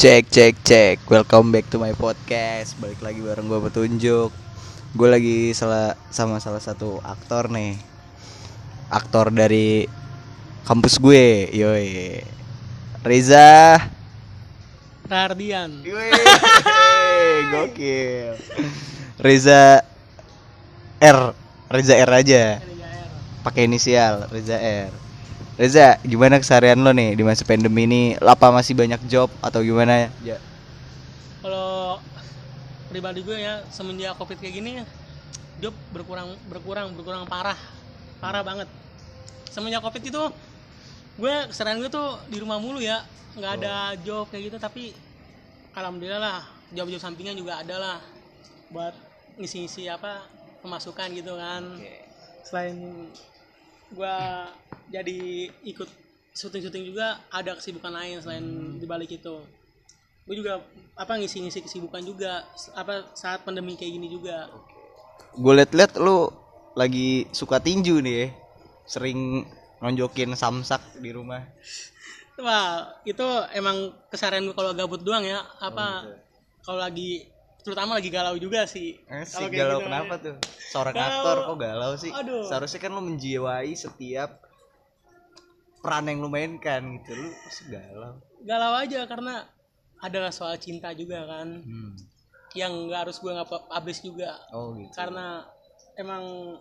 Cek cek cek. Welcome back to my podcast. Balik lagi bareng gue petunjuk. Gue lagi salah, sama salah satu aktor nih. Aktor dari kampus gue Yoi. Reza. Rardian. Yoi. Gokil. Reza R. Reza R aja. Pakai inisial Reza R Reza gimana keseharian lo nih di masa pandemi ini? Apa masih banyak job atau gimana? Ya. Kalau pribadi gue ya semenjak covid kayak gini job berkurang berkurang berkurang parah. Parah banget. Semenjak covid itu gue keseringan gue tuh di rumah mulu ya. Nggak ada job kayak gitu tapi alhamdulillah lah job-job sampingan juga ada lah buat ngisi-ngisi apa pemasukan gitu kan. Selain gue jadi ikut syuting-syuting juga ada kesibukan lain selain di balik itu. Gue juga apa ngisi-ngisi kesibukan juga apa saat pandemi kayak gini juga. Gue liat-liat lu lagi suka tinju nih ya. sering nonjokin samsak di rumah. Wah itu emang keseharian gue kalau gabut doang ya. Apa kalau lagi terutama lagi galau juga sih. Eh, si galau gitu, kenapa ya. tuh? Seorang Galau. aktor kok galau sih? Aduh. seharusnya kan lu menjiwai setiap peran yang lu mainkan gitu. Lu pasti galau. Galau aja karena adalah soal cinta juga kan. Hmm. yang nggak harus gue nggak habis juga. Oh gitu. Karena emang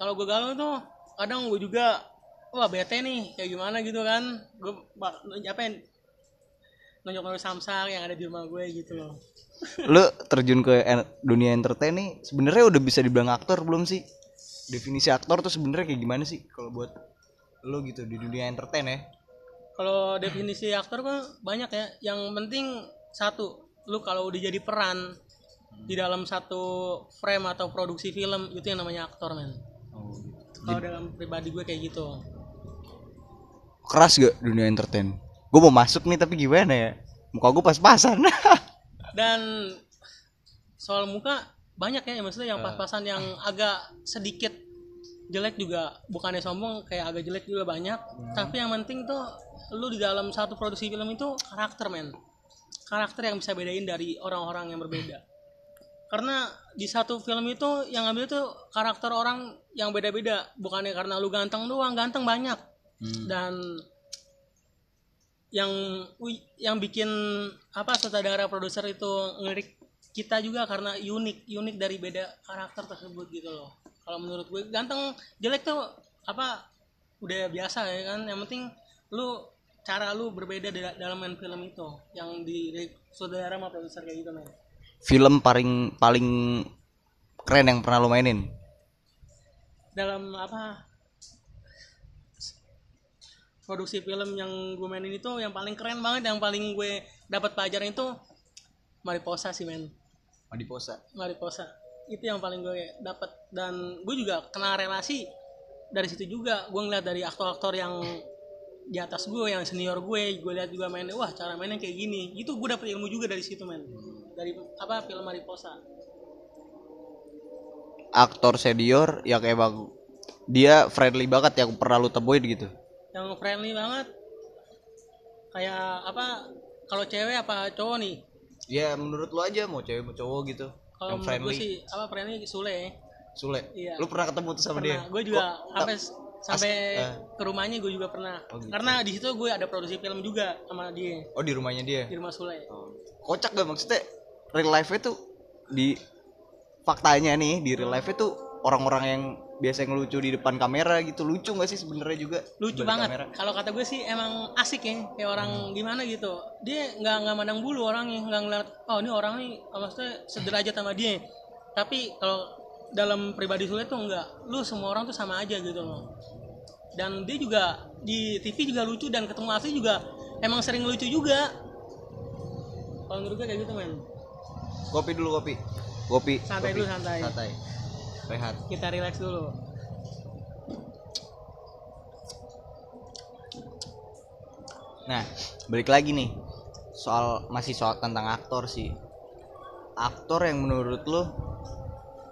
kalau gue galau tuh kadang gue juga wah bete nih kayak gimana gitu kan. Gue apa ya nonjok samsak yang ada di rumah gue gitu loh. Lu terjun ke dunia entertain nih sebenarnya udah bisa dibilang aktor belum sih? Definisi aktor tuh sebenarnya kayak gimana sih kalau buat lu gitu di dunia entertain ya? Kalau definisi aktor kan banyak ya. Yang penting satu lu kalau udah jadi peran di dalam satu frame atau produksi film itu yang namanya aktor men. Oh, gitu. kalau dalam pribadi gue kayak gitu. Keras gak dunia entertain? Gue mau masuk nih tapi gimana ya muka gue pas-pasan. Dan soal muka banyak ya maksudnya yang pas-pasan yang agak sedikit jelek juga. Bukannya sombong kayak agak jelek juga banyak. Tapi yang penting tuh lu di dalam satu produksi film itu karakter men. Karakter yang bisa bedain dari orang-orang yang berbeda. Karena di satu film itu yang ngambil tuh karakter orang yang beda-beda. Bukannya karena lu ganteng doang ganteng banyak. Dan yang yang bikin apa sutradara produser itu ngelirik kita juga karena unik unik dari beda karakter tersebut gitu loh. Kalau menurut gue ganteng jelek tuh apa udah biasa ya kan. Yang penting lu cara lu berbeda da- dalam main film itu yang di saudara sama produser kayak gitu men. Film paling paling keren yang pernah lu mainin? Dalam apa produksi film yang gue mainin itu yang paling keren banget yang paling gue dapat pelajaran itu Mariposa sih men. Adiposa Mariposa. Itu yang paling gue dapat. Dan gue juga kenal relasi dari situ juga. Gue ngeliat dari aktor-aktor yang di atas gue yang senior gue gue lihat juga mainnya wah cara mainnya kayak gini. Itu gue dapet ilmu juga dari situ men. Dari apa film Mariposa. Aktor senior yang emang dia friendly banget yang pernah lu temuin gitu yang friendly banget. Kayak apa kalau cewek apa cowok nih? Ya menurut lu aja mau cewek mau cowok gitu. Kalau yang friendly. sih apa friendly Sule. Sule? Iya. lu pernah ketemu tuh sama dia? Pernah gue juga Kok- sampai sampai eh. ke rumahnya gue juga pernah. Oh, gitu. karena di situ gue ada produksi film juga sama dia. Oh di rumahnya dia? Di rumah Sule. Kocak gak maksudnya? Real life itu di faktanya nih di real life itu orang-orang yang biasa ngelucu di depan kamera gitu lucu gak sih sebenarnya juga? Lucu banget. kalau kata gue sih emang asik ya kayak orang gimana gitu. Dia nggak nggak mandang bulu orangnya nggak ngeliat oh ini orang nih oh, maksudnya sederajat sama dia. Tapi kalau dalam pribadi sulit tuh enggak lu semua orang tuh sama aja gitu loh. Dan dia juga di TV juga lucu dan ketemu asli juga emang sering lucu juga. Kalau menurut gue kayak gitu men. Kopi dulu kopi. Kopi. Santai kopi. dulu, santai. santai rehat kita relax dulu Nah, balik lagi nih. Soal masih soal tentang aktor sih. Aktor yang menurut lu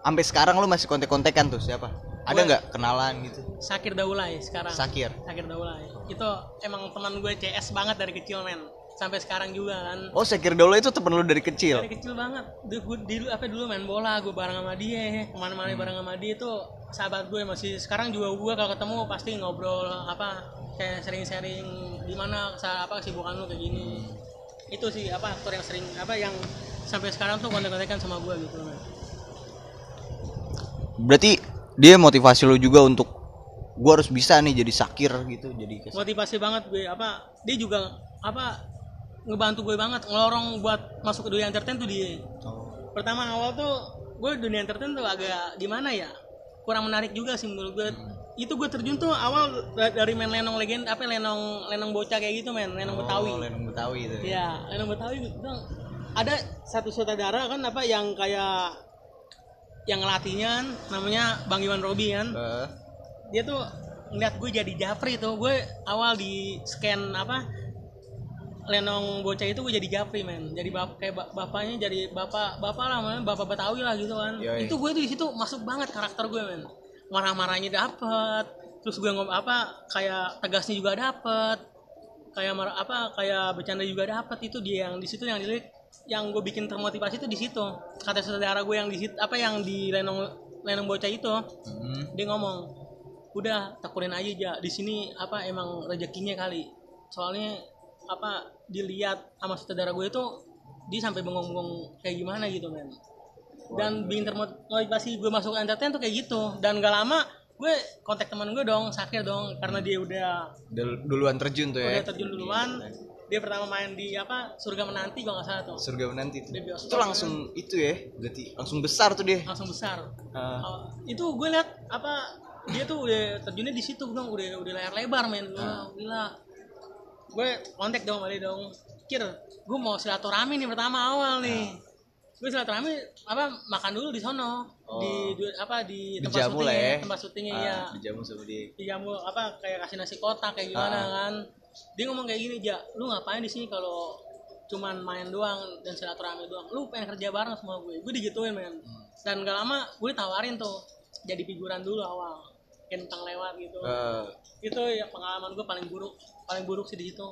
sampai sekarang lu masih kontek-kontekan tuh siapa? Ada nggak kenalan gitu? Sakir Daulay sekarang Sakir. Sakir Daulay itu emang teman gue CS banget dari kecil men sampai sekarang juga kan Oh, Sakir Daula itu temen lu dari kecil. dari kecil banget dulu gue dulu apa dulu main bola gue bareng sama dia ke mana-mana Hmm. bareng sama dia itu sahabat gue masih sekarang juga gue kalau ketemu pasti ngobrol apa kayak sering-sering di mana sa- apa kesibukan lu kayak gini itu sih apa aktor yang sering apa yang sampai sekarang tuh kontak-kontakan sama gue gitu. Berarti dia motivasi lu juga untuk gua harus bisa nih jadi Sakir gitu, jadi motivasi banget gue apa dia juga apa ngebantu gue banget ngelorong buat masuk ke dunia entertain tuh dia. Oh. pertama awal tuh gue dunia entertain tuh agak gimana ya? Kurang menarik juga sih menurut gue. Itu gue terjun tuh awal da- dari main lenong legend apa lenong lenong bocah kayak gitu men. Lenong betawi. Oh, Lenong Betawi itu. ya? Lenong betawi gitu ada satu saudara kan apa yang kayak yang ngelatihnya namanya bang Iwan Robi kan. Eh, dia tuh ngeliat gue jadi japri tuh. Gue awal di scan apa lenong bocah itu gue jadi japri men. Jadi bap kayak ba- bapaknya jadi bapak bapak lah namanya bapak betawi lah gitu kan. Yoi. itu gue tuh di situ masuk banget karakter gue men. Marah-marahnya dapet terus gue ngomong apa kayak tegasnya juga dapet kayak marah apa kayak bercanda juga dapet. Itu dia yang di situ yang dilihat yang gue bikin termotivasi itu di situ. Kata saudara gue yang di situ apa yang di lenong lenong bocah itu hmm. dia ngomong udah tekunin aja ja. Di sini apa emang rezekinya kali. Soalnya apa dilihat sama saudara gue itu dia sampai bengong-bengong kayak gimana gitu men dan bikin termotivasi gue masuk entertain tuh kayak gitu dan gak lama gue kontak teman gue dong Sakir dong karena dia udah Dul- duluan terjun tuh ya. udah terjun duluan dia pertama main di apa surga menanti kalau nggak salah tuh Surga menanti tuh. Itu langsung itu ya, berarti langsung besar tuh dia. langsung besar Ah. Oh, itu gue liat apa dia tuh udah terjunnya di situ dong udah udah layar lebar men gue Ah. gila gue kontak dong kali dong. Kir gue mau silaturahmi nih pertama awal nih. Gue silaturahmi apa makan dulu di sono. Ah. Oh. di apa di tempat Dijamu syutingnya. ya. tempat syutingnya Ah, ya dijamu sama dia. dijamu apa kayak kasih nasi kotak kayak gimana Ah. kan. Dia ngomong kayak gini ja lu ngapain di sini kalau cuman main doang dan silaturahmi doang? Lu pengen kerja bareng sama gue. Gue digituin men. Hmm. dan gak lama gue tawarin tuh jadi figuran dulu awal. Kentang lewat gitu. Eh, itu ya pengalaman gue paling buruk paling buruk sih di situ.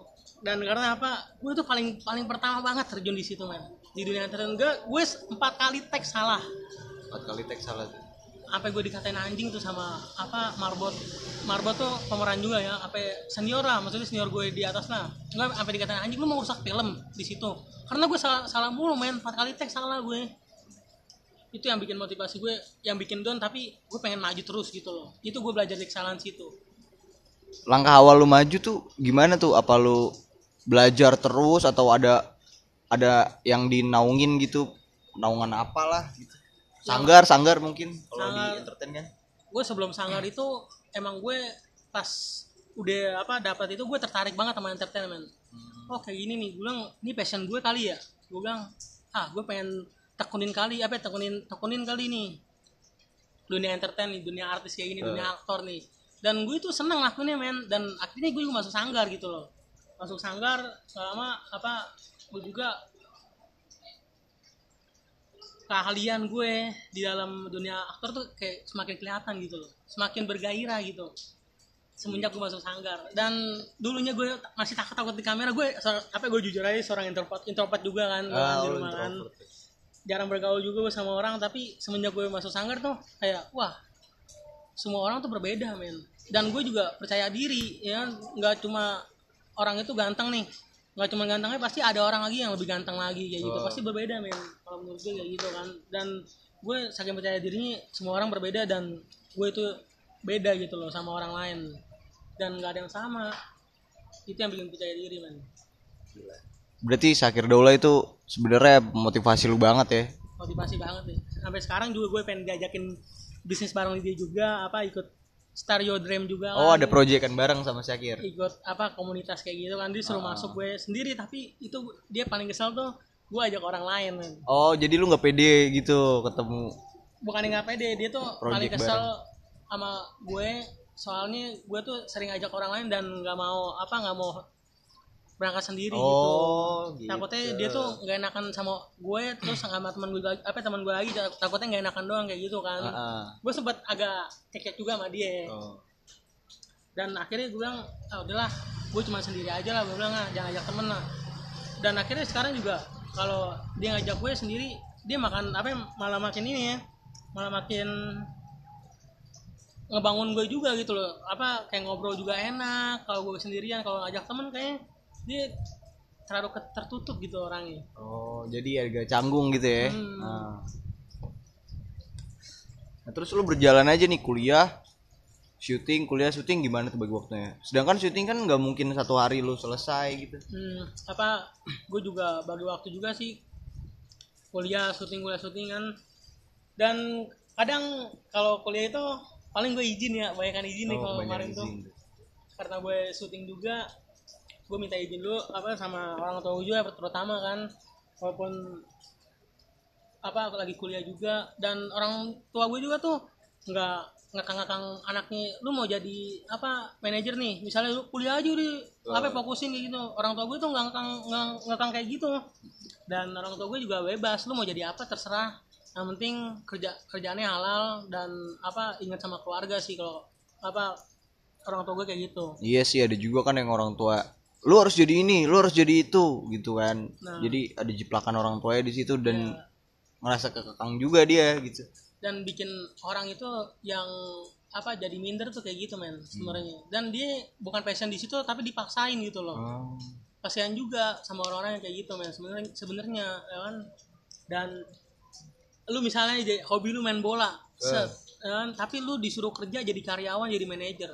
Dan karena apa? Gue tuh paling paling pertama banget terjun di situ men. Di dunia entertain gue gue empat kali tag salah. Empat kali teks salah. Tuh. sampai gue dikatain anjing tuh sama apa marbot. Marbot tuh pemeran juga ya. Apa senior lah maksudnya senior gue di atas lah. Enggak sampai dikatain anjing lu mau rusak film di situ. Karena gue salah salah mulu men. Empat kali tag salah gue itu yang bikin motivasi gue yang bikin down tapi gue pengen maju terus gitu loh. Itu gue belajar dari kesalahan situ Langkah awal lu maju tuh gimana tuh? Apa lu belajar terus atau ada ada yang dinaungin gitu? Naungan apalah gitu. Sanggar, sanggar mungkin kalau di entertain kan. gue sebelum sanggar itu emang gue pas udah apa dapat itu gue tertarik banget sama entertainment oh kayak gini nih gue bilang ini passion gue kali ya gue bilang ah gue pengen tekunin kali apa ya, tekunin tekunin kali nih dunia entertain nih dunia artis kayak gini dunia aktor nih dan gue itu seneng lakuinnya men. Dan akhirnya gue juga masuk sanggar gitu loh. Masuk sanggar selama apa gue juga keahlian gue di dalam dunia aktor tuh kayak semakin kelihatan gitu loh. Semakin bergairah gitu. Semenjak gue masuk sanggar. Dan dulunya gue masih takut takut di kamera gue apa gue jujur aja seorang introvert introvert juga kan gue Ah, di rumah kan. jarang bergaul juga sama orang tapi semenjak gue masuk sanggar tuh kayak wah semua orang tuh berbeda men dan gue juga percaya diri ya. Nggak cuma orang itu ganteng nih. Nggak cuma gantengnya pasti ada orang lagi yang lebih ganteng lagi kayak gitu. Oh. pasti berbeda men kalau menurut gue kayak gitu kan. Dan gue saking percaya dirinya semua orang berbeda dan gue itu beda gitu loh sama orang lain. Dan nggak ada yang sama. Itu yang bikin percaya diri men. Berarti Sakir Daula itu sebenarnya motivasi lu banget ya. motivasi banget nih sampai sekarang juga gue pengen diajakin bisnis bareng dia juga apa ikut Stereo Dream juga Oh, kan. ada proyekan bareng sama Sakir. ikut apa komunitas kayak gitu kan dia suruh Ah. masuk gue sendiri tapi itu dia paling kesel tuh gue ajak orang lain men. Oh, jadi lu nggak pede gitu ketemu. bukan nggak pede dia tuh paling Project kesel sama gue soalnya gue tuh sering ajak orang lain dan nggak mau apa nggak mau berangkat sendiri gitu Oh, gitu. takutnya dia tuh nggak enakan sama gue terus sama teman gue lagi apa teman gue lagi takutnya nggak enakan doang kayak gitu kan Ah, gue sempet agak cekek juga sama dia. Oh. dan akhirnya gue bilang ah udahlah gue cuma sendiri aja lah gue bilang ah jangan ajak temen lah dan akhirnya sekarang juga kalau dia ngajak gue sendiri dia makan apa ya, malah makin ini ya malah makin ngebangun gue juga gitu loh apa kayak ngobrol juga enak kalau gue sendirian kalau ngajak temen kayak dia terlalu tertutup gitu orangnya Oh, jadi agak canggung gitu ya. Hmm. Nah. Nah, terus lu berjalan aja nih kuliah, syuting, kuliah syuting gimana tuh bagi waktunya? Sedangkan syuting kan nggak mungkin satu hari lu selesai gitu. hmm, apa gue juga bagi waktu juga sih kuliah syuting kuliah syuting kan dan kadang kalau kuliah itu paling gue izin ya banyak izin nih kalau kemarin tuh izin tuh. karena gue syuting juga gue minta izin dulu apa sama orang tua gue juga terutama kan walaupun apa aku lagi kuliah juga dan orang tua gue juga tuh nggak ngakang-ngakang anaknya lu mau jadi apa manajer nih misalnya lu kuliah aja udah apa fokusin kayak gitu. Orang tua gue tuh nggak ngakang nggak ngakang kayak gitu. Dan orang tua gue juga bebas lu mau jadi apa terserah. Yang penting kerja kerjaannya halal dan apa ingat sama keluarga sih kalau apa orang tua gue kayak gitu. Iya sih ada juga kan yang orang tua lu harus jadi ini, lu harus jadi itu gitu kan. Nah. Jadi ada jiplakan orang tuanya di situ dan Ya. ngerasa kekekang juga dia gitu. dan bikin orang itu yang apa jadi minder tuh kayak gitu men sebenarnya dan dia bukan passion di situ tapi dipaksain gitu loh Oh. kasihan juga sama orang-orang yang kayak gitu men sebenarnya sebenarnya ya kan dan lu misalnya jadi hobi lu main bola set ya kan? tapi lu disuruh kerja jadi karyawan jadi manajer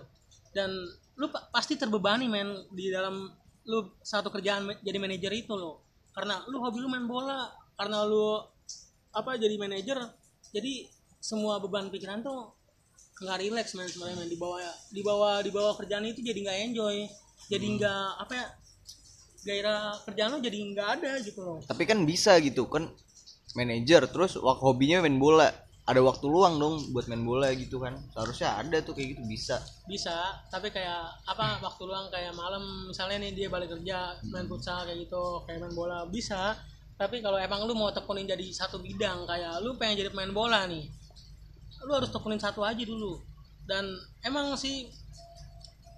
dan lu pa- pasti terbebani men di dalam lu satu kerjaan jadi manajer itu lo karena lu hobi lu main bola karena lu apa jadi manajer jadi semua beban pikiran tuh nggak rileks men sebenarnya men. Di bawah di bawah di bawah kerjaan itu jadi nggak enjoy. Jadi nggak apa ya gairah kerjaan lo jadi nggak ada gitu loh. Tapi kan bisa gitu kan manajer terus waktu hobinya main bola. Ada waktu luang dong buat main bola gitu kan. Seharusnya ada tuh kayak gitu bisa. bisa tapi kayak apa waktu luang kayak malam misalnya nih dia balik kerja main futsal kayak gitu kayak main bola bisa. Tapi kalau emang lu mau tekunin jadi satu bidang kayak lu pengen jadi pemain bola nih lu harus tekunin satu aja dulu. Dan emang sih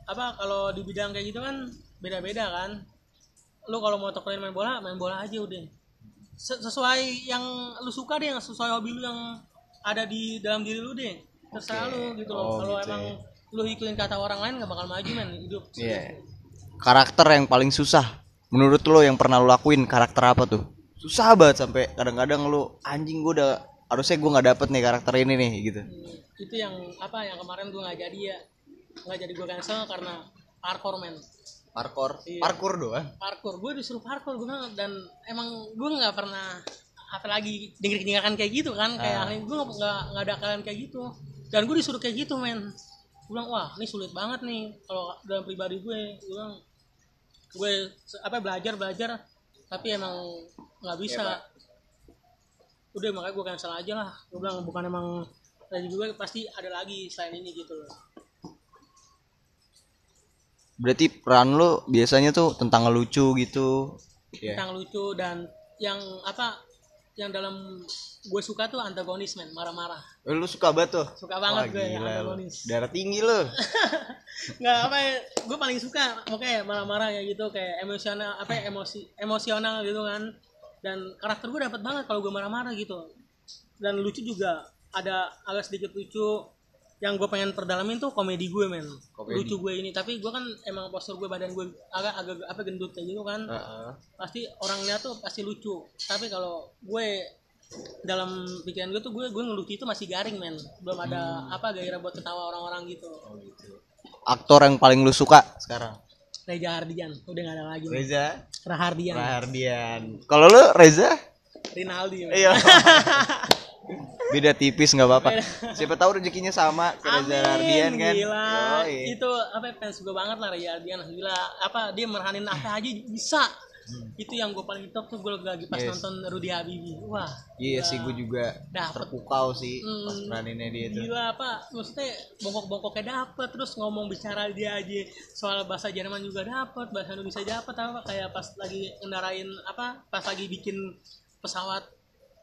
apa kalau di bidang kayak gitu kan beda-beda kan. Lu kalau mau tekunin main bola main bola aja udah. Se- sesuai yang lu suka deh yang sesuai hobi lu yang ada di dalam diri lu deh terserah Oke. lu gitu loh Oh, kalau gitu emang ya. lu ikutin kata orang lain gak bakal maju men hidup Iya. Karakter yang paling susah menurut lo yang pernah lo lakuin karakter apa tuh? Susah banget sampai kadang-kadang lo anjing gue udah harusnya gue nggak dapet nih karakter ini nih gitu. Hmm, itu yang apa yang kemarin gue nggak jadi ya nggak jadi gue cancel karena parkour men Parkour, Iya. parkour doang. parkour gue disuruh parkour gue dan emang gue nggak pernah apalagi denger-dengarkan kayak gitu kan kayak Ah. ahli gue nggak nggak ada kalian kayak gitu dan gue disuruh kayak gitu men gue bilang wah ini sulit banget nih kalau dalam pribadi gue gue bilang gue apa belajar belajar tapi emang nggak bisa Iya, Pak. udah makanya gue cancel aja lah gue bilang bukan emang dari gue pasti ada lagi selain ini gitu loh Berarti peran lo biasanya tuh tentang ngelucu gitu. Iya. yang lucu dan yang apa yang dalam gue suka tuh antagonis men. Marah-marah. Eh, Lu suka banget tuh. suka banget Wah, gue yang antagonis. Darah tinggi lo. nggak apa ya gue paling suka makanya marah-marah kayak gitu kayak emosional apa ya, emosi emosional gitu kan. Dan karakter gue dapat banget kalau gue marah-marah gitu. Dan lucu juga ada agak sedikit lucu yang gue pengen perdalamin tuh komedi gue men Komedi. lucu gue ini tapi gue kan emang postur gue badan gue agak agak apa gendut kayak gitu kan Heeh. pasti orang lihat tuh pasti lucu tapi kalau gue dalam pikiran gue tuh gue gue ngelucu itu masih garing men belum ada apa gairah buat ketawa orang-orang gitu Aktor yang paling lu suka sekarang? Reza Hardian udah gak ada lagi men. Reza Rahardian Rahardian. Kalau lu Reza? Rinaldi. Iya. Beda tipis nggak apa-apa. Siapa tahu rezekinya sama ke Reza Rahardian kan. gila Yoi. itu apa ya, fans gue banget lah Reza Hardian gila apa dia meranin apa aja bisa itu yang gue paling top tuh gue lagi pas Hmm. Yes. nonton Rudy Habibi wah Iya sih gue juga Dapet. terpukau sih Hmm. pas peraninnya dia tuh. gila apa maksudnya bongkok-bongkoknya dapet terus ngomong bicara dia aja soal bahasa Jerman juga dapet bahasa Indonesia dapet apa kayak pas lagi ngendarain apa pas lagi bikin pesawat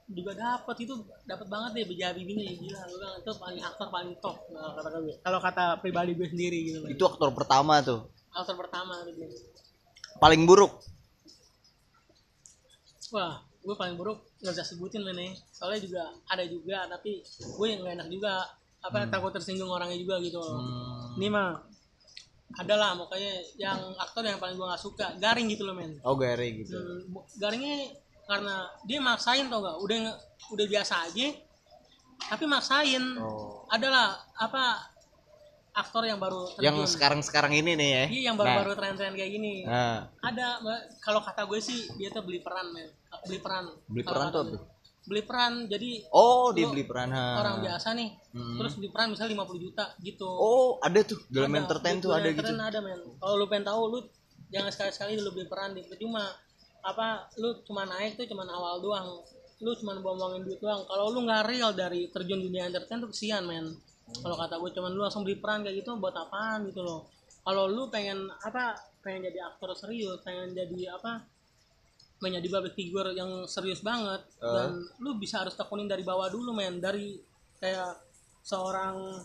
juga dapet. Itu dapet banget deh Bija Habibie gila gue bilang itu paling aktor paling top kalau kata gue kalau kata pribadi gue sendiri gitu Itu aktor pertama tuh. aktor pertama gitu. Paling buruk. wah gue paling buruk nggak bisa sebutin nih soalnya juga ada juga tapi gue yang gak enak juga. Apa takut tersinggung orangnya juga gitu. Hmm. ini mah ada lah makanya yang aktor yang paling gue gak suka. Garing gitu loh men. Oh Gary gitu. Hmm, garingnya karena dia maksain tau gak udah udah biasa aja tapi maksain Oh. adalah apa aktor yang baru Yang terjun. sekarang-sekarang ini nih ya. iya yang baru-baru tren-tren kayak gini Nah, ada kalau kata gue sih dia tuh beli peran men beli peran beli Kalau peran tuh gue. beli peran jadi Oh, dia beli peran. ha. orang biasa nih Hmm. terus beli peran misalnya 50 juta gitu Oh, ada tuh dalam Ada, entertain tuh ada gitu. ada men kalau lu pengen tahu lu jangan sekali-sekali lu beli peran di cuma apa lu cuma naik tuh cuma awal doang. Lu cuma buang-buangin duit doang. Kalau lu nggak real dari terjun dunia entertain tuh kesian men. Kalau kata gue cuman lu langsung beli peran kayak gitu buat apaan gitu loh. Kalau lu pengen apa pengen jadi aktor serius pengen jadi apa pengen jadi public figure yang serius banget dan lu bisa harus tekunin dari bawah dulu men. Dari kayak seorang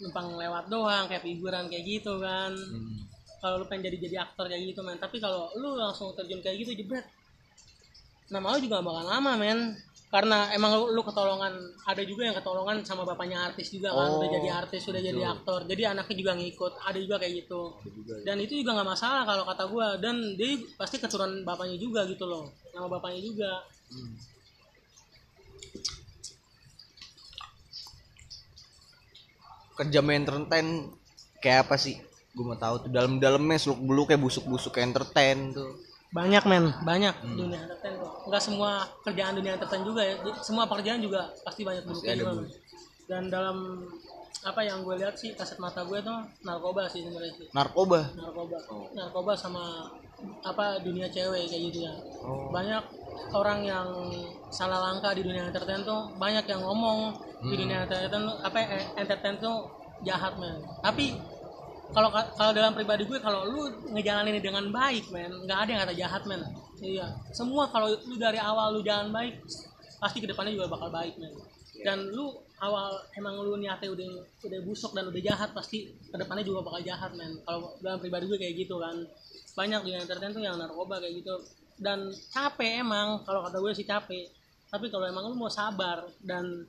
numpang lewat doang kayak figuran kayak gitu kan. Hmm. Kalau lu pengen jadi jadi aktor kayak gitu men. Tapi kalau lu langsung terjun kayak gitu jebret. Nama lu juga bakal lama men. Karena emang lu, lu ketolongan ada juga yang ketolongan sama bapaknya artis juga kan. Oh, udah jadi artis udah jadi aktor. Jadi anaknya juga ngikut ada juga kayak gitu. Dan itu juga nggak masalah kalau kata gua. Dan dia pasti keturunan bapaknya juga gitu loh. Nama bapaknya juga. Kerja main entertain kayak apa sih? Gue mau tahu tuh dalam-dalamnya seluk beluk kayak busuk-busuk entertain tuh. banyak men banyak dunia entertain kok nggak semua kerjaan dunia entertain juga ya Di- semua pekerjaan juga pasti banyak buruknya ada juga men. dan dalam apa yang gue lihat sih kasat mata gue tuh narkoba sih sebenarnya sih Narkoba. narkoba Oh. narkoba sama apa dunia cewek kayak gitu ya Oh. banyak orang yang salah langkah di dunia entertain tuh banyak yang ngomong di Hmm. dunia entertain tuh apa eh, entertain tuh jahat men tapi kalau kalau dalam pribadi gue kalau lu ngejalanin dengan baik men nggak ada yang kata jahat men. Iya. Semua kalau lu dari awal lu jalan baik pasti ke depannya juga bakal baik men. Dan lu awal emang lu niatnya udah udah busuk dan udah jahat pasti ke depannya juga bakal jahat men. Kalau dalam pribadi gue kayak gitu kan. Banyak di entertain tuh yang narkoba kayak gitu. Dan capek emang kalau kata gue sih capek. Tapi kalau emang lu mau sabar dan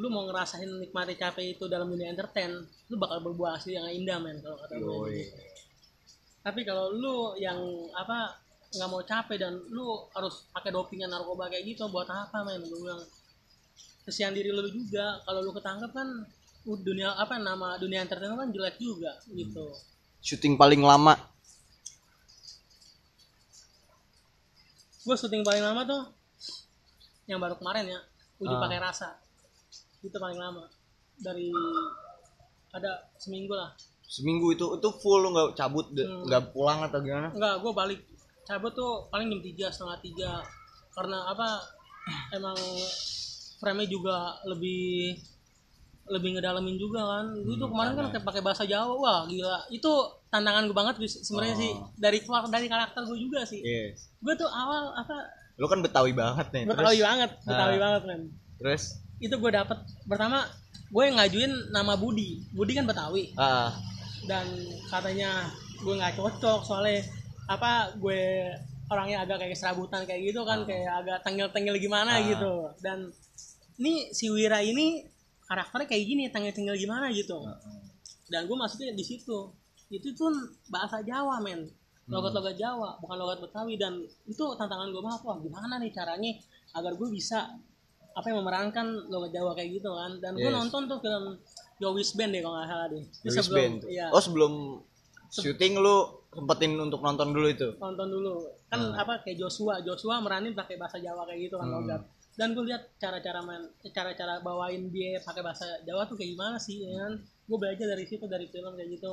lu mau ngerasain nikmati capek itu dalam dunia entertain lu bakal berbuah hasil yang indah men kalau kata gue Yoi. tapi kalau lu yang apa nggak mau capek dan lu harus pakai dopingan narkoba kayak gitu buat apa men gue bilang kesian diri lu juga kalau lu ketangkep kan dunia apa nama dunia entertain kan jelek juga gitu Syuting paling lama. gue syuting paling lama tuh yang baru kemarin ya uji Ah. pakai rasa itu paling lama. Dari ada seminggu lah. Seminggu itu itu full lu nggak cabut Hmm. nggak pulang atau gimana? enggak gue balik. Cabut tuh paling jam tiga setengah tiga. Karena apa emang frame juga lebih lebih ngedalamin juga kan. Gue tuh kemarin kan kayak pakai bahasa Jawa wah gila. Itu tantangan gue banget sebenarnya sih. Dari dari karakter gue juga sih. Yes. gue tuh awal apa Lu kan Betawi banget nih. Betawi terus, banget Betawi Ah. banget kan terus itu gue dapet. Pertama gue ngajuin nama Budi. Budi kan Betawi. Ah. Dan katanya gue nggak cocok soalnya apa gue orangnya agak kayak serabutan kayak gitu kan kayak agak tengil-tengil gimana Ah. gitu. Dan ini si Wira ini karakternya kayak gini tengil-tengil gimana gitu. Dan gue masuknya di situ. Itu pun bahasa Jawa men. Logat-logat Jawa bukan logat Betawi. Dan itu tantangan gue banget. Wah gimana nih caranya agar gue bisa apa yang memerankan logat Jawa kayak gitu kan. Dan gue Yes. nonton tuh film Yowis Band deh kalau nggak salah deh. Lewis sebelum- Band. iya. Oh sebelum syuting lu sempetin untuk nonton dulu itu. nonton dulu. Kan apa kayak Joshua. Joshua meranin pakai bahasa Jawa kayak gitu kan Hmm. logat. Dan gue lihat cara-cara main cara-cara bawain dia pakai bahasa Jawa tuh kayak gimana sih ya kan? Gue belajar dari situ dari film kayak gitu.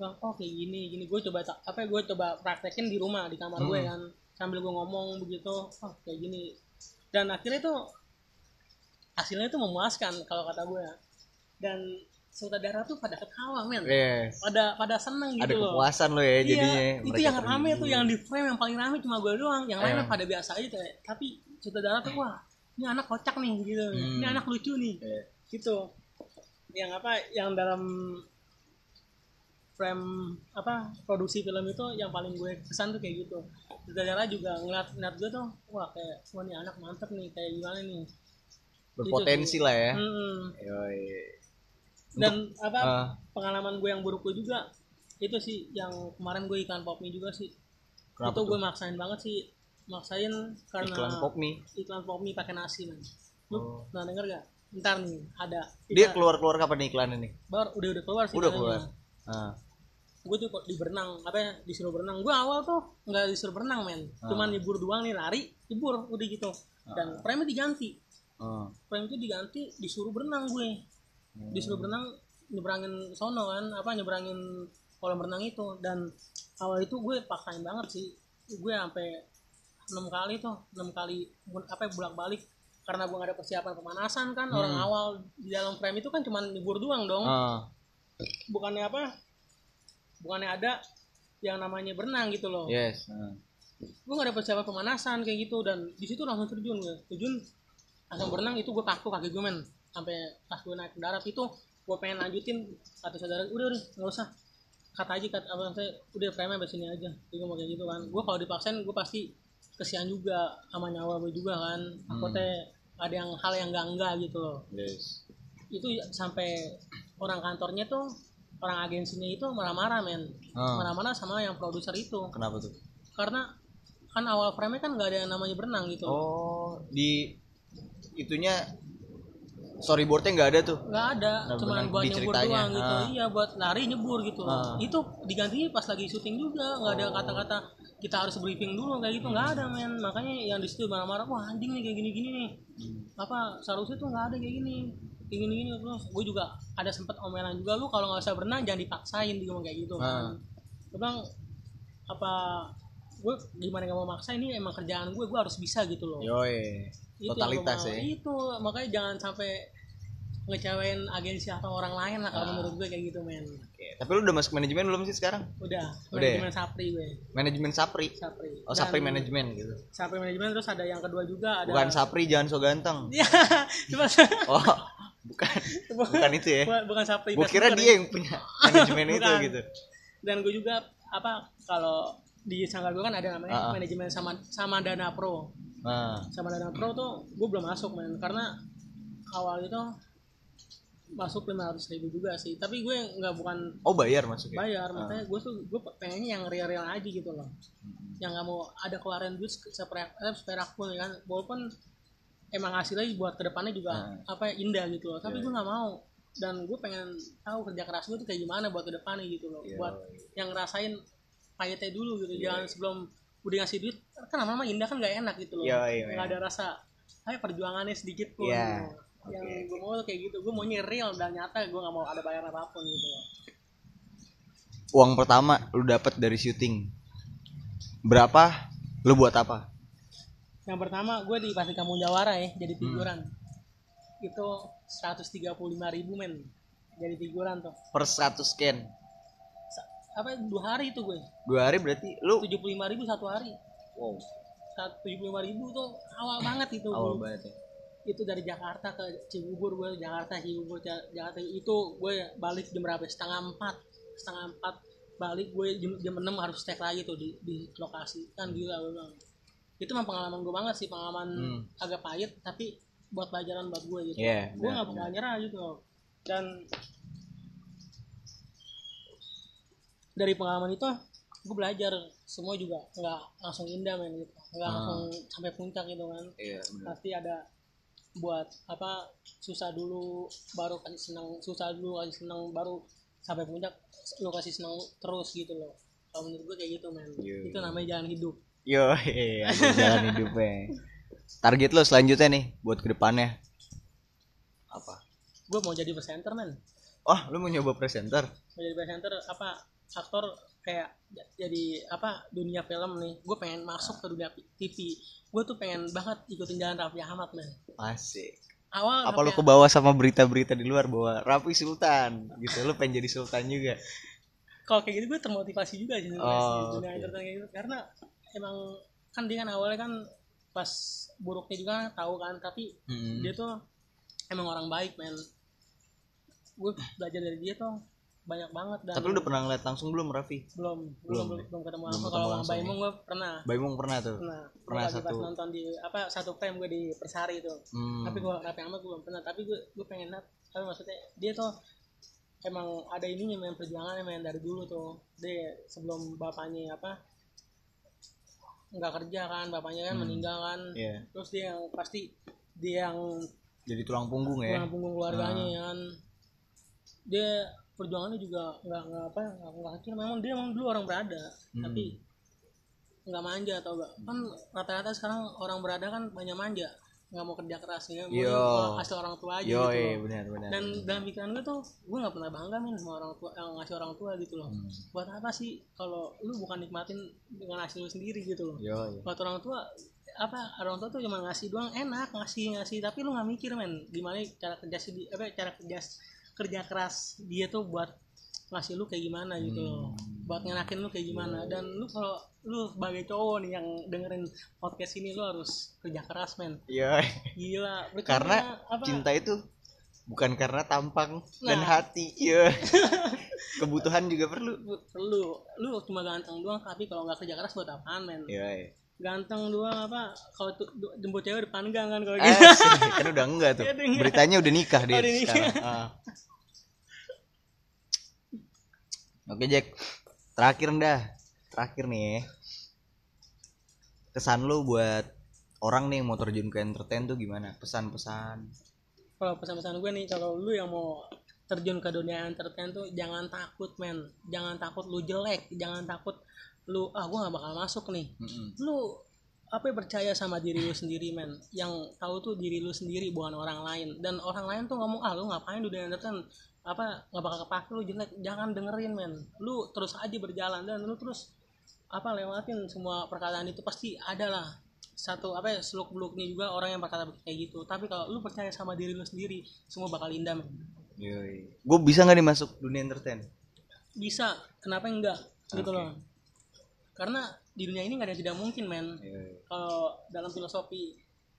Oh kayak gini gini. Gue coba apa gue coba praktekin di rumah di kamar gue Hmm. kan. Sambil gue ngomong begitu oh kayak gini. Dan akhirnya tuh hasilnya tuh memuaskan kalau kata gue dan sutradara tuh pada ketawa men Yes. pada pada seneng Ada gitu loh kepuasan lo ya jadinya. Iya, itu Mereka yang rame terhibur. tuh yang di frame yang paling rame cuma gue doang yang lainnya pada biasa aja tuh tapi sutradara tuh wah ini anak kocak nih gitu ini Hmm. anak lucu nih Iya. gitu yang apa yang dalam frame apa produksi film itu yang paling gue kesan tuh kayak gitu sutradara juga ngeliat ngeliat gue tuh wah kayak wah nih anak mantep nih kayak gimana nih berpotensi lah ya Hmm. Yoi. dan apa Ah. pengalaman gue yang buruk gue juga itu sih yang kemarin gue iklan pop mie juga sih Kenapa itu tuh? gue maksain banget sih maksain karena iklan pop nih iklan pop mie pakai nasi man lu Oh. pernah denger gak ntar nih ada dia Kita- keluar keluar kapan nih iklannya nih baru udah udah keluar sih udah keluar ah. gue tuh kok di berenang apa ya disuruh berenang gue awal tuh nggak disuruh berenang men Ah. cuman libur doang nih lari libur udah gitu dan frame diganti Ah. frame itu diganti disuruh berenang gue Hmm. disuruh berenang nyebrangin sono kan apa nyebrangin kolam renang itu dan awal itu gue paksain banget sih gue sampai enam kali tuh enam kali apa bolak balik karena gue gak ada persiapan pemanasan kan orang awal di dalam frame itu kan cuman libur doang dong Ah. bukannya apa bukannya ada yang namanya berenang gitu loh yes Ah. gue gak ada persiapan pemanasan kayak gitu dan di situ langsung terjun gue terjun langsung berenang itu gue kaku kaki gue men. Sampai pas gue naik ke darat itu gue pengen lanjutin. Kata saudara udah udah nggak usah. Kata aja kata apa saya udah frame nya sini aja. Jadi gue mau kayak gitu kan. Gue kalau dipaksain gue pasti kesian juga sama nyawa gue juga kan. Aku teh ada yang hal yang enggak enggak gitu loh. Yes. Itu sampai orang kantornya tuh orang agensinya itu marah-marah men. Ah. marah-marah sama yang produser itu. Kenapa tuh? Karena kan awal frame kan nggak ada yang namanya berenang gitu. Oh di itunya storyboardnya nggak ada tuh. Nggak ada Nah, cuma berenang buat di nyebur doang gitu. Ah. iya buat lari nyebur gitu. Ah. itu diganti pas lagi syuting juga nggak ada kata-kata kita harus briefing dulu kayak gitu. Nggak ada men. Makanya yang di situ marah-marah wah anjing nih kayak gini-gini nih. Hmm. apa seharusnya tuh nggak ada kayak gini kayak gini gini terus gue juga ada sempet omelan juga lu kalau nggak usah berenang jangan dipaksain dia ngomong kayak gitu Ah. kan gue bilang apa gue gimana nggak mau maksa? Ini emang kerjaan gue gue harus bisa gitu loh. Yoi. Itu Totalitas ya. itu makanya jangan sampai ngecewain agensi atau orang lain lah Ah. kalau menurut gue kayak gitu men Oke. Tapi lu udah masuk manajemen belum sih sekarang? udah Udah ya? manajemen sapri gue Manajemen Sapri. sapri Oh, Dan Sapri manajemen gitu. sapri manajemen terus ada yang kedua juga ada Bukan Sapri jangan so ganteng. Iya, cuma Oh, bukan. Bukan itu ya. bukan, bukan sapri Gua kira dia ya. yang punya manajemen itu gitu. dan gue juga apa kalau di sanggar gue kan ada namanya Ah, ah. manajemen sama sama dana pro Nah, sama dana pro tuh gue belum masuk men. Karena awal itu masuk lima ratus ribu juga sih. Tapi gue nggak bukan oh bayar masuknya. bayar. Makanya gue tuh gue pengennya yang real real aja gitu loh. Yang nggak mau ada keluaran duit seperak eh, seperak pun ya kan. Walaupun emang hasilnya buat ke depannya juga apa ya, indah gitu loh. Tapi gue nggak mau. Dan gue pengen tahu kerja keras gue tuh kayak gimana buat ke depannya gitu loh. Iya. buat yang ngerasain pahitnya dulu gitu. Jangan sebelum udah ngasih duit kan lama-lama indah kan nggak enak gitu loh nggak ada rasa ayo perjuangannya sedikit pun Iya. gitu. yang gue mau tuh kayak gitu gue maunya real dan nyata gue nggak mau ada bayar apa pun gitu loh Uang pertama lu dapat dari syuting. Berapa? Lu buat apa? Yang pertama gue di Pasir Kampung Jawara ya jadi Hmm. figuran. Itu 135 ribu men jadi figuran tuh. Per 100 scan. Apa dua hari itu gue? Dua hari berarti lu 75 ribu satu hari. wow, 175 ribu tuh awal banget itu. awal banget ya. Itu dari Jakarta ke Cibubur gue Jakarta Cibubur Ja- Jakarta itu gue balik jam berapa? Setengah empat setengah empat balik gue jam, jam 6 harus stay lagi tuh di, di lokasi kan gila gue bilang itu memang pengalaman gue banget sih pengalaman Hmm. agak pahit tapi buat pelajaran buat gue gitu Iya, gue nggak bakal nyerah gitu dan dari pengalaman itu gue belajar semua juga nggak langsung indah men gitu nggak Ah. langsung sampai puncak gitu kan Iya, pasti ada buat apa susah dulu baru kasih senang susah dulu kasih senang baru sampai puncak lo kasih senang terus gitu loh kalau menurut gue kayak gitu men Iya. itu namanya jalan hidup Yo, iya, ada jalan hidupnya. Target lo selanjutnya nih buat ke depannya apa? gue mau jadi presenter men Oh, lu mau nyoba presenter? mau jadi presenter apa aktor kayak jadi apa dunia film nih. Gue pengen masuk ke dunia TV gue tuh pengen banget ikutin jalan Raffi Ahmad men. Asik. awal Apa lu Raffi- ke bawah sama berita-berita di luar bahwa Raffi Sultan? Gitu, lu pengen jadi sultan juga. kalau kayak gitu gue termotivasi juga sih Oh, dunia entertain kayak gitu. Karena emang kan dia kan awalnya kan pas buruknya juga tahu kan tapi Mm-mm. dia tuh emang orang baik men. Gue belajar dari dia tuh banyak banget dan tapi lu udah pernah ngeliat langsung belum Raffi? Belum Belum, belum ya? belum ketemu Belum ketemu kalau sama langsung, Baimong gue pernah. Baimong pernah tuh? Pernah. Pernah Gua lagi pas satu- nonton di apa satu frame gue di Persari itu hmm. tapi gue rapi amat gue belum pernah. Tapi gue gue pengen tapi maksudnya dia tuh emang ada ininya main perjuangannya main dari dulu tuh. Dia sebelum bapaknya apa nggak kerja kan bapaknya kan Hmm. meninggal kan. Iya. terus dia yang pasti dia yang jadi tulang punggung ya? Tulang punggung keluarganya ya kan. Dia perjuangannya juga nggak nggak apa nggak nggak kecil memang dia memang dulu orang berada Hmm. tapi nggak manja atau enggak kan rata-rata sekarang orang berada kan banyak manja nggak mau kerja keras ya mau hasil orang tua aja yo gitu eh loh. benar benar dan dalam pikiran gue tuh gue nggak pernah bangga min sama orang tua yang ngasih orang tua gitu loh Hmm. buat apa sih kalau lu bukan nikmatin dengan hasil lu sendiri gitu loh yo yo. buat orang tua apa orang tua tuh cuma ngasih doang enak ngasih ngasih tapi lu nggak mikir men gimana cara kerja sih apa cara kerja kerja keras dia tuh buat ngasih lu kayak gimana gitu loh. Buat ngenakin lu kayak gimana. Dan lu kalau lu sebagai cowok nih yang dengerin podcast ini lu harus kerja keras men. Yo gila Berarti karena apa? cinta itu bukan karena tampang dan Nah. hati yo kebutuhan juga perlu. Lu- perlu. Lu cuma ganteng doang tapi kalau nggak kerja keras buat apaan men? Yo eh. Ganteng doang apa kalau tuh jemput cewek depan gang kan kalau Eh, gitu. kan udah enggak tuh. Beritanya udah nikah dia Oh, udah nikah. sekarang. Ah. oke Jack. Terakhir dah. Terakhir nih. Kesan lu buat orang nih yang mau terjun ke entertain tuh gimana? Pesan-pesan. Kalau pesan-pesan gue nih kalau lu yang mau terjun ke dunia entertain tuh jangan takut men. Jangan takut lu jelek jangan takut lu ah gue gak bakal masuk nih. Mm-mm. lu apa ya, percaya sama diri lu sendiri men? Yang tahu tuh diri lu sendiri bukan orang lain. Dan orang lain tuh ngomong ah lu ngapain di dunia entertain? Apa nggak bakal kepake lu jelek. Jangan dengerin men. Lu terus aja berjalan dan lu terus apa lewatin semua perkataan itu. Pasti ada lah satu apa ya seluk beluknya juga orang yang berkata kayak gitu. Tapi kalau lu percaya sama diri lu sendiri semua bakal indah men. Gue bisa nggak nih masuk dunia entertain? Bisa. Kenapa enggak? Gitu Oke. loh karena di dunia ini nggak ada yang tidak mungkin men kalau dalam filosofi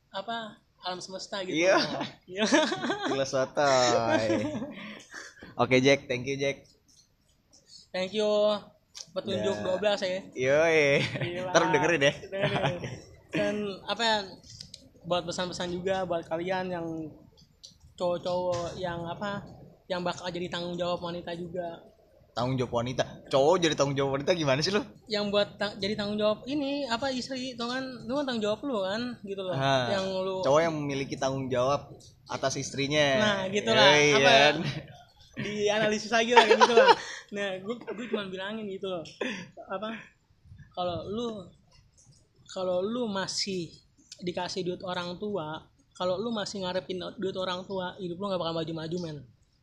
apa alam semesta gitu Iya. Iya. gila sotoy oke Jack thank you Jack thank you petunjuk Ya. 12 ya Yoi. Gila. Ntar dengerin ya. Dengerin. dan apa ya buat pesan-pesan juga buat kalian yang cowok-cowok yang apa yang bakal jadi tanggung jawab wanita juga Tanggung jawab wanita. Cowok jadi tanggung jawab wanita gimana sih lu? yang buat ta- jadi tanggung jawab ini apa istri tuh kan lu kan tanggung jawab lu kan gitu loh Ah, yang lu Cowok yang memiliki tanggung jawab atas istrinya. Nah, gitulah. Yoi, Apa ya? kan? dianalisis lagi lah gitu lah. Nah, gue gue cuma bilangin gitu loh. Apa? Kalau lu kalau lu masih dikasih duit orang tua, kalau lu masih ngarepin duit orang tua, hidup lu gak bakal maju-maju men.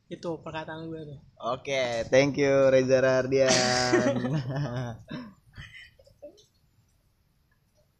Itu perkataan gue tuh. Oke, thank you Reza Rardian.